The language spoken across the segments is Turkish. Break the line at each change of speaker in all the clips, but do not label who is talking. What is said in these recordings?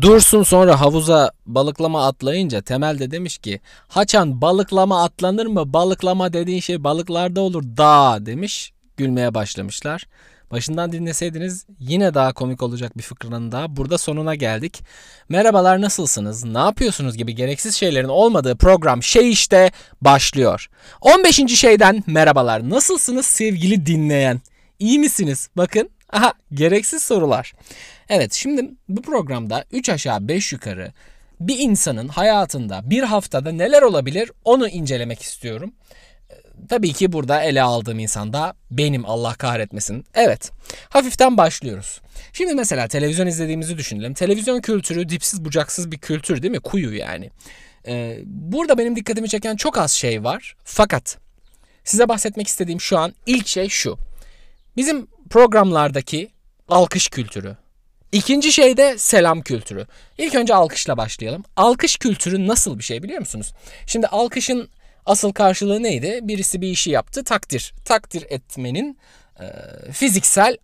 Dursun sonra havuza balıklama atlayınca Temel de demiş ki Haçan balıklama atlanır mı? Balıklama dediğin şey balıklarda olur da demiş. Gülmeye başlamışlar. Başından dinleseydiniz yine daha komik olacak bir fıkranın daha. Burada sonuna geldik. Merhabalar nasılsınız? Ne yapıyorsunuz gibi gereksiz şeylerin olmadığı program şey işte başlıyor. 15. şeyden merhabalar. Nasılsınız sevgili dinleyen? İyi misiniz? Bakın aha gereksiz sorular. Evet şimdi bu programda 3 aşağı 5 yukarı bir insanın hayatında bir haftada neler olabilir onu incelemek istiyorum. Ee, Tabii ki burada ele aldığım insan da benim Allah kahretmesin. Evet hafiften başlıyoruz. Şimdi mesela televizyon izlediğimizi düşünelim. Televizyon kültürü dipsiz bucaksız bir kültür değil mi? Kuyu yani. Ee, burada benim dikkatimi çeken çok az şey var. Fakat size bahsetmek istediğim şu an ilk şey şu. Bizim programlardaki alkış kültürü. İkinci şey de selam kültürü. İlk önce alkışla başlayalım. Alkış kültürü nasıl bir şey biliyor musunuz? Şimdi alkışın asıl karşılığı neydi? Birisi bir işi yaptı, takdir. Takdir etmenin e, fiziksel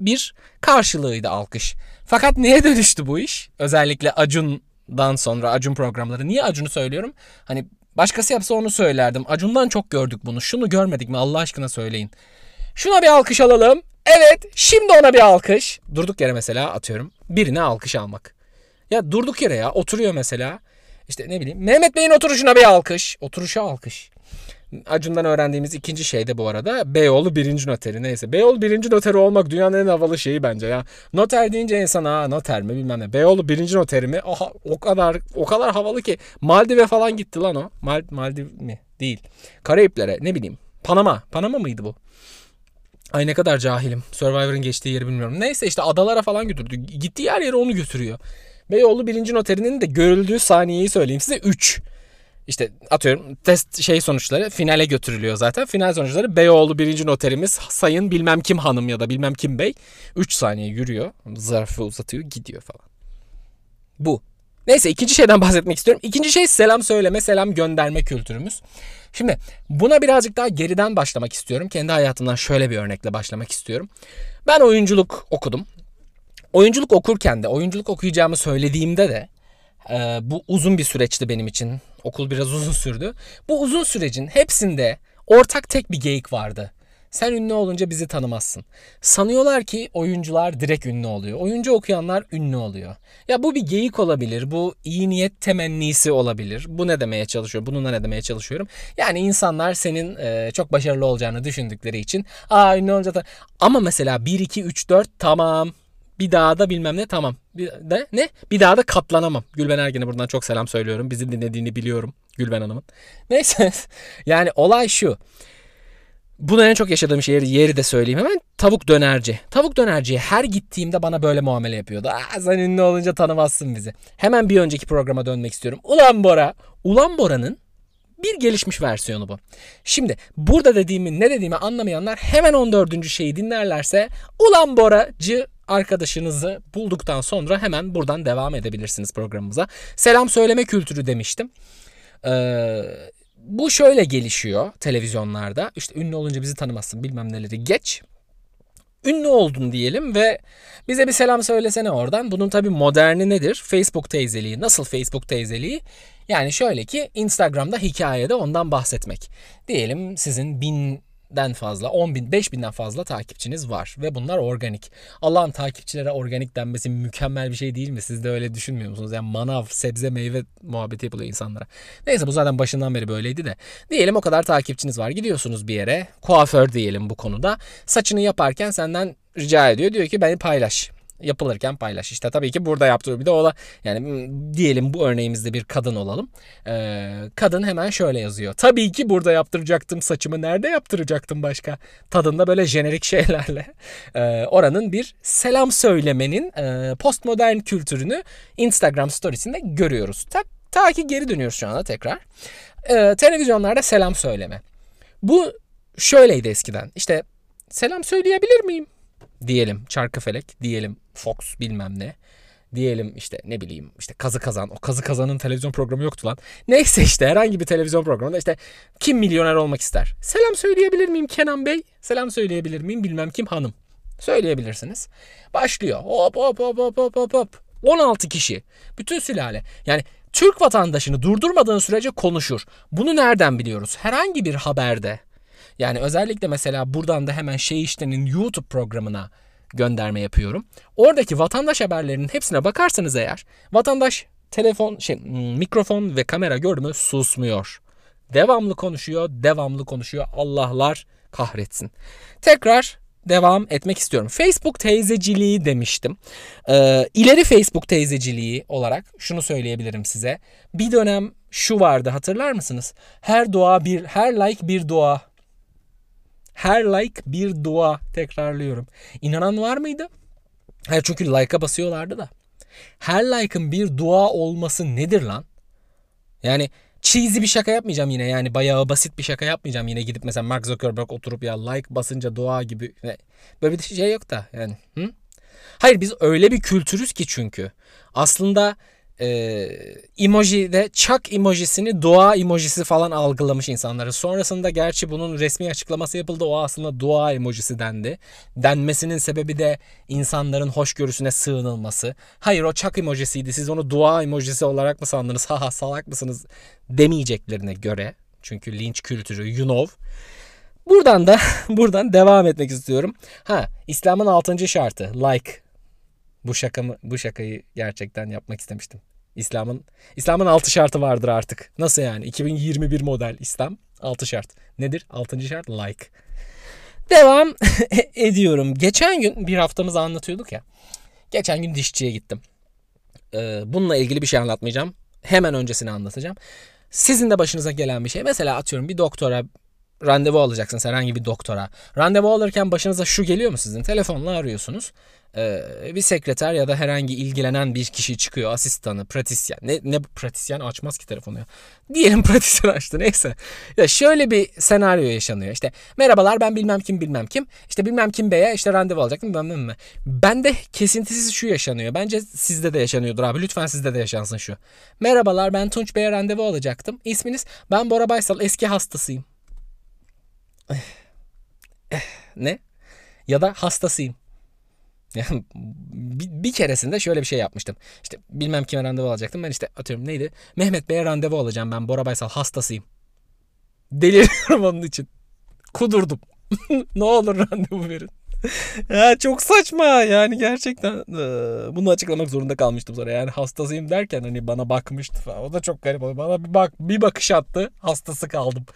bir karşılığıydı alkış. Fakat neye dönüştü bu iş? Özellikle Acun'dan sonra Acun programları. Niye Acun'u söylüyorum? Hani başkası yapsa onu söylerdim. Acun'dan çok gördük bunu. Şunu görmedik mi Allah aşkına söyleyin. Şuna bir alkış alalım. Evet şimdi ona bir alkış. Durduk yere mesela atıyorum birine alkış almak. Ya durduk yere ya oturuyor mesela. İşte ne bileyim Mehmet Bey'in oturuşuna bir alkış. Oturuşa alkış. Acun'dan öğrendiğimiz ikinci şey de bu arada Beyoğlu birinci noteri neyse. Beyoğlu birinci noteri olmak dünyanın en havalı şeyi bence ya. Noter deyince insan ha noter mi bilmem ne. Beyoğlu birinci noteri mi? Aha, o kadar o kadar havalı ki. Maldiv'e falan gitti lan o. Mal, Maldiv mi? Değil. Karayipler'e ne bileyim. Panama. Panama mıydı bu? Ay ne kadar cahilim. Survivor'ın geçtiği yeri bilmiyorum. Neyse işte adalara falan götürdü. Gittiği her yere onu götürüyor. Beyoğlu birinci noterinin de görüldüğü saniyeyi söyleyeyim size 3. İşte atıyorum test şey sonuçları finale götürülüyor zaten. Final sonuçları Beyoğlu birinci noterimiz sayın bilmem kim hanım ya da bilmem kim bey 3 saniye yürüyor. Zarfı uzatıyor gidiyor falan. Bu. Neyse ikinci şeyden bahsetmek istiyorum. İkinci şey selam söyleme, selam gönderme kültürümüz. Şimdi buna birazcık daha geriden başlamak istiyorum. Kendi hayatımdan şöyle bir örnekle başlamak istiyorum. Ben oyunculuk okudum. Oyunculuk okurken de, oyunculuk okuyacağımı söylediğimde de e, bu uzun bir süreçti benim için. Okul biraz uzun sürdü. Bu uzun sürecin hepsinde ortak tek bir geyik vardı. Sen ünlü olunca bizi tanımazsın. Sanıyorlar ki oyuncular direkt ünlü oluyor. Oyuncu okuyanlar ünlü oluyor. Ya bu bir geyik olabilir. Bu iyi niyet temennisi olabilir. Bu ne demeye çalışıyor? Bununla ne demeye çalışıyorum? Yani insanlar senin e, çok başarılı olacağını düşündükleri için aa ünlü olunca da ama mesela 1 2 3 4 tamam. Bir daha da bilmem ne tamam. Bir de ne? Bir daha da katlanamam. Gülben Ergen'e buradan çok selam söylüyorum. Bizi dinlediğini biliyorum Gülben Hanım'ın. Neyse. yani olay şu. Bunu en çok yaşadığım şey yeri de söyleyeyim hemen. Tavuk dönerci. Tavuk dönerciye her gittiğimde bana böyle muamele yapıyordu. Aa, sen ünlü olunca tanımazsın bizi. Hemen bir önceki programa dönmek istiyorum. Ulan Bora. Ulan Bora'nın bir gelişmiş versiyonu bu. Şimdi burada dediğimi ne dediğimi anlamayanlar hemen 14. şeyi dinlerlerse Ulan Boracı arkadaşınızı bulduktan sonra hemen buradan devam edebilirsiniz programımıza. Selam söyleme kültürü demiştim. Ee, bu şöyle gelişiyor televizyonlarda. İşte ünlü olunca bizi tanımazsın bilmem neleri geç. Ünlü oldun diyelim ve bize bir selam söylesene oradan. Bunun tabii moderni nedir? Facebook teyzeliği. Nasıl Facebook teyzeliği? Yani şöyle ki Instagram'da hikayede ondan bahsetmek. Diyelim sizin binden fazla, 10 bin, 5 binden fazla takipçiniz var ve bunlar organik. Allah'ın takipçilere organik denmesi mükemmel bir şey değil mi? Siz de öyle düşünmüyor musunuz? Yani manav, sebze, meyve muhabbeti yapılıyor insanlara. Neyse bu zaten başından beri böyleydi de. Diyelim o kadar takipçiniz var. Gidiyorsunuz bir yere. Kuaför diyelim bu konuda. Saçını yaparken senden rica ediyor. Diyor ki beni paylaş yapılırken paylaş. İşte tabii ki burada yaptığı bir de o da yani diyelim bu örneğimizde bir kadın olalım. Ee, kadın hemen şöyle yazıyor. Tabii ki burada yaptıracaktım saçımı. Nerede yaptıracaktım başka? Tadında böyle jenerik şeylerle. Ee, oranın bir selam söylemenin e, postmodern kültürünü Instagram storiesinde görüyoruz. Ta, ta ki geri dönüyoruz şu anda tekrar. Ee, televizyonlarda selam söyleme. Bu şöyleydi eskiden. İşte selam söyleyebilir miyim? Diyelim Çarkıfelek, diyelim Fox bilmem ne. Diyelim işte ne bileyim işte Kazı Kazan. O Kazı Kazan'ın televizyon programı yoktu lan. Neyse işte herhangi bir televizyon programında işte kim milyoner olmak ister? Selam söyleyebilir miyim Kenan Bey? Selam söyleyebilir miyim bilmem kim hanım? Söyleyebilirsiniz. Başlıyor. Hop hop hop hop hop hop hop. 16 kişi. Bütün sülale. Yani Türk vatandaşını durdurmadığın sürece konuşur. Bunu nereden biliyoruz? Herhangi bir haberde. Yani özellikle mesela buradan da hemen şey iştenin YouTube programına gönderme yapıyorum. Oradaki vatandaş haberlerinin hepsine bakarsanız eğer vatandaş telefon şey mikrofon ve kamera gördü mü susmuyor. Devamlı konuşuyor, devamlı konuşuyor. Allah'lar kahretsin. Tekrar devam etmek istiyorum. Facebook teyzeciliği demiştim. Ee, ileri Facebook teyzeciliği olarak şunu söyleyebilirim size. Bir dönem şu vardı hatırlar mısınız? Her dua bir, her like bir dua. Her like bir dua tekrarlıyorum. İnanan var mıydı? Hayır çünkü like'a basıyorlardı da. Her like'ın bir dua olması nedir lan? Yani cheesy bir şaka yapmayacağım yine. Yani bayağı basit bir şaka yapmayacağım. Yine gidip mesela Mark Zuckerberg oturup ya like basınca dua gibi. Böyle bir şey yok da yani. Hı? Hayır biz öyle bir kültürüz ki çünkü. Aslında e, emoji çak emojisini dua emojisi falan algılamış insanları. Sonrasında gerçi bunun resmi açıklaması yapıldı. O aslında dua emojisi dendi. Denmesinin sebebi de insanların hoşgörüsüne sığınılması. Hayır o çak emojisiydi. Siz onu dua emojisi olarak mı sandınız? Haha salak mısınız demeyeceklerine göre. Çünkü linç kültürü you know. Buradan da buradan devam etmek istiyorum. Ha İslam'ın 6. şartı like bu şakamı bu şakayı gerçekten yapmak istemiştim. İslam'ın İslam'ın altı şartı vardır artık. Nasıl yani? 2021 model İslam altı şart. Nedir? Altıncı şart like. Devam ediyorum. Geçen gün bir haftamızı anlatıyorduk ya. Geçen gün dişçiye gittim. Ee, bununla ilgili bir şey anlatmayacağım. Hemen öncesini anlatacağım. Sizin de başınıza gelen bir şey. Mesela atıyorum bir doktora randevu alacaksınız herhangi bir doktora. Randevu alırken başınıza şu geliyor mu sizin? Telefonla arıyorsunuz. Ee, bir sekreter ya da herhangi ilgilenen bir kişi çıkıyor. Asistanı, pratisyen. Ne, ne pratisyen açmaz ki telefonu ya. Diyelim pratisyen açtı neyse. Ya şöyle bir senaryo yaşanıyor. İşte merhabalar ben bilmem kim bilmem kim. İşte bilmem kim beye işte randevu alacaktım bilmem mi. Bende kesintisiz şu yaşanıyor. Bence sizde de yaşanıyordur abi. Lütfen sizde de yaşansın şu. Merhabalar ben Tunç Bey'e randevu alacaktım. İsminiz? Ben Bora Baysal eski hastasıyım. ne? Ya da hastasıyım. Bir, bir keresinde şöyle bir şey yapmıştım. İşte bilmem kime randevu alacaktım. Ben işte atıyorum neydi? Mehmet Bey'e randevu alacağım ben. Bora Baysal hastasıyım. Deliriyorum onun için. Kudurdum. ne olur randevu verin. ya çok saçma yani gerçekten bunu açıklamak zorunda kalmıştım sonra yani hastasıyım derken hani bana bakmıştı falan o da çok garip oldu bana bir bak bir bakış attı hastası kaldım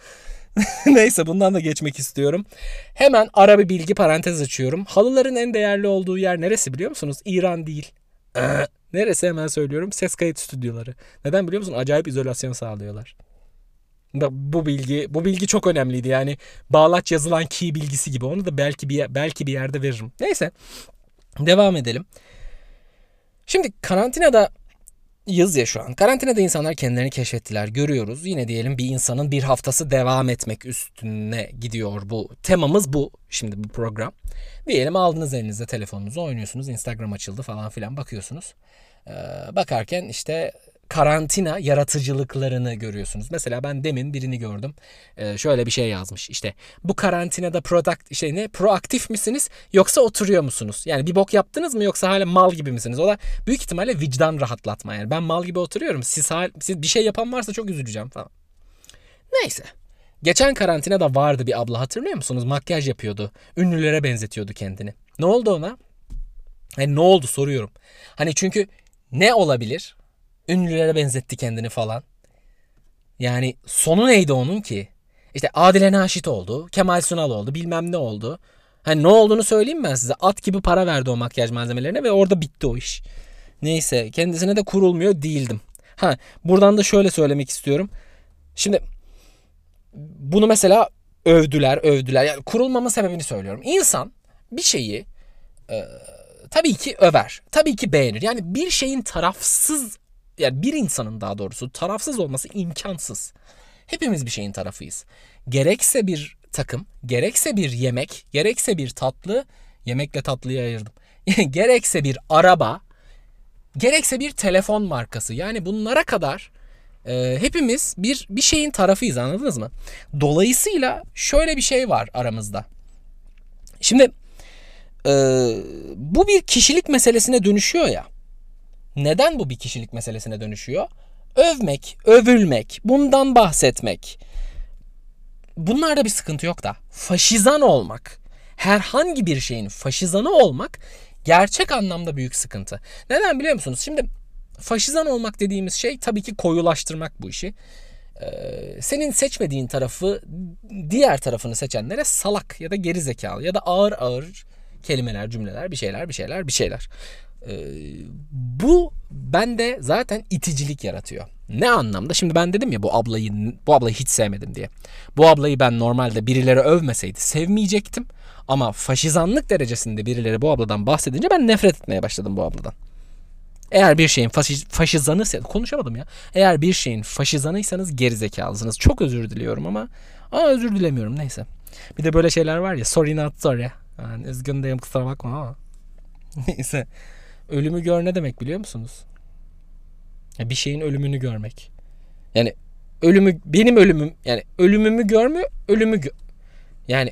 Neyse bundan da geçmek istiyorum. Hemen ara bir bilgi parantez açıyorum. Halıların en değerli olduğu yer neresi biliyor musunuz? İran değil. Ee, neresi hemen söylüyorum. Ses kayıt stüdyoları. Neden biliyor musun? Acayip izolasyon sağlıyorlar. Bu bilgi bu bilgi çok önemliydi. Yani bağlaç yazılan key bilgisi gibi. Onu da belki bir belki bir yerde veririm. Neyse. Devam edelim. Şimdi karantinada yız ya şu an. Karantinada insanlar kendilerini keşfettiler. Görüyoruz. Yine diyelim bir insanın bir haftası devam etmek üstüne gidiyor bu. Temamız bu. Şimdi bu program. Diyelim aldınız elinize telefonunuzu oynuyorsunuz. Instagram açıldı falan filan bakıyorsunuz. Ee, bakarken işte karantina yaratıcılıklarını görüyorsunuz. Mesela ben demin birini gördüm. Ee, şöyle bir şey yazmış. İşte bu karantinada product şey ne proaktif misiniz yoksa oturuyor musunuz? Yani bir bok yaptınız mı yoksa hala mal gibi misiniz? O da büyük ihtimalle vicdan rahatlatma yani. Ben mal gibi oturuyorum. Siz, siz bir şey yapan varsa çok üzüleceğim falan. Neyse. Geçen karantinada vardı bir abla hatırlıyor musunuz? Makyaj yapıyordu. Ünlülere benzetiyordu kendini. Ne oldu ona? Yani ne oldu soruyorum. Hani çünkü ne olabilir? Ünlülere benzetti kendini falan. Yani sonu neydi onun ki? İşte Adile Naşit oldu, Kemal Sunal oldu, bilmem ne oldu. Hani ne olduğunu söyleyeyim ben size. At gibi para verdi o makyaj malzemelerine ve orada bitti o iş. Neyse kendisine de kurulmuyor değildim. Ha buradan da şöyle söylemek istiyorum. Şimdi bunu mesela övdüler övdüler. Yani kurulmama sebebini söylüyorum. İnsan bir şeyi e, tabii ki över. Tabii ki beğenir. Yani bir şeyin tarafsız yani bir insanın daha doğrusu tarafsız olması imkansız. Hepimiz bir şeyin tarafıyız. Gerekse bir takım, gerekse bir yemek, gerekse bir tatlı, yemekle tatlıyı ayırdım. gerekse bir araba, gerekse bir telefon markası. Yani bunlara kadar e, hepimiz bir bir şeyin tarafıyız anladınız mı? Dolayısıyla şöyle bir şey var aramızda. Şimdi e, bu bir kişilik meselesine dönüşüyor ya. Neden bu bir kişilik meselesine dönüşüyor? Övmek, övülmek, bundan bahsetmek. Bunlarda bir sıkıntı yok da faşizan olmak, herhangi bir şeyin faşizanı olmak gerçek anlamda büyük sıkıntı. Neden biliyor musunuz? Şimdi faşizan olmak dediğimiz şey tabii ki koyulaştırmak bu işi. Ee, senin seçmediğin tarafı diğer tarafını seçenlere salak ya da geri zekalı ya da ağır ağır kelimeler, cümleler, bir şeyler, bir şeyler, bir şeyler. Ee, bu bende zaten iticilik yaratıyor. Ne anlamda? Şimdi ben dedim ya bu ablayı bu ablayı hiç sevmedim diye. Bu ablayı ben normalde birileri övmeseydi sevmeyecektim. Ama faşizanlık derecesinde birileri bu abladan bahsedince ben nefret etmeye başladım bu abladan. Eğer bir şeyin faşiz, faşizanıysa konuşamadım ya. Eğer bir şeyin faşizanıysanız gerizekalısınız. Çok özür diliyorum ama aa özür dilemiyorum neyse. Bir de böyle şeyler var ya sorry not sorry. Yani üzgün değilim kusura bakma ama. neyse. Ölümü gör ne demek biliyor musunuz? Ya bir şeyin ölümünü görmek. Yani ölümü benim ölümüm yani ölümümü görmüyor ölümü gö yani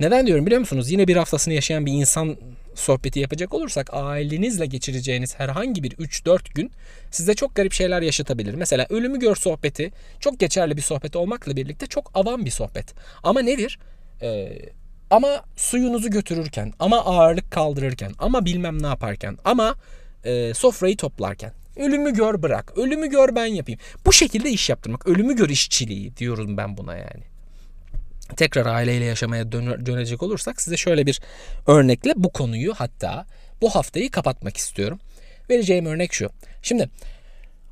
neden diyorum biliyor musunuz? Yine bir haftasını yaşayan bir insan sohbeti yapacak olursak ailenizle geçireceğiniz herhangi bir 3-4 gün size çok garip şeyler yaşatabilir. Mesela ölümü gör sohbeti çok geçerli bir sohbet olmakla birlikte çok avam bir sohbet. Ama nedir? Ee, ama suyunuzu götürürken, ama ağırlık kaldırırken, ama bilmem ne yaparken, ama e, sofrayı toplarken. Ölümü gör bırak. Ölümü gör ben yapayım. Bu şekilde iş yaptırmak. Ölümü gör işçiliği diyorum ben buna yani tekrar aileyle yaşamaya dönecek olursak size şöyle bir örnekle bu konuyu hatta bu haftayı kapatmak istiyorum. Vereceğim örnek şu. Şimdi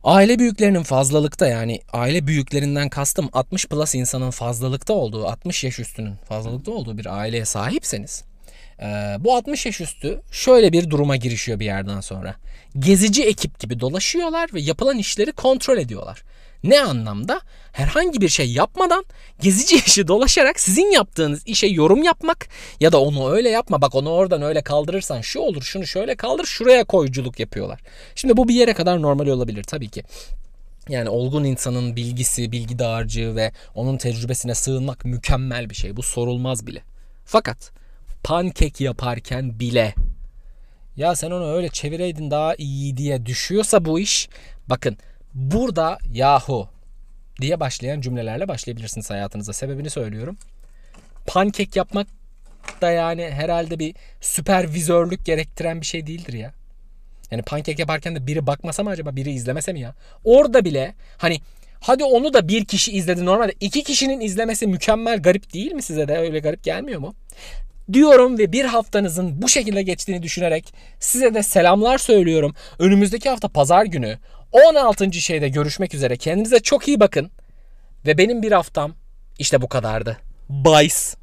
aile büyüklerinin fazlalıkta yani aile büyüklerinden kastım 60 plus insanın fazlalıkta olduğu 60 yaş üstünün fazlalıkta olduğu bir aileye sahipseniz bu 60 yaş üstü şöyle bir duruma girişiyor bir yerden sonra. Gezici ekip gibi dolaşıyorlar ve yapılan işleri kontrol ediyorlar. Ne anlamda? Herhangi bir şey yapmadan gezici işi dolaşarak sizin yaptığınız işe yorum yapmak ya da onu öyle yapma bak onu oradan öyle kaldırırsan şu olur şunu şöyle kaldır şuraya koyculuk yapıyorlar. Şimdi bu bir yere kadar normal olabilir tabii ki. Yani olgun insanın bilgisi, bilgi dağarcığı ve onun tecrübesine sığınmak mükemmel bir şey. Bu sorulmaz bile. Fakat pankek yaparken bile ya sen onu öyle çevireydin daha iyi diye düşüyorsa bu iş bakın Burada yahu diye başlayan cümlelerle başlayabilirsiniz hayatınıza. Sebebini söylüyorum. Pankek yapmak da yani herhalde bir süpervizörlük gerektiren bir şey değildir ya. Yani pankek yaparken de biri bakmasa mı acaba biri izlemese mi ya? Orada bile hani hadi onu da bir kişi izledi normalde iki kişinin izlemesi mükemmel garip değil mi size de öyle garip gelmiyor mu? Diyorum ve bir haftanızın bu şekilde geçtiğini düşünerek size de selamlar söylüyorum. Önümüzdeki hafta pazar günü 16. şeyde görüşmek üzere. Kendinize çok iyi bakın. Ve benim bir haftam işte bu kadardı. Bye.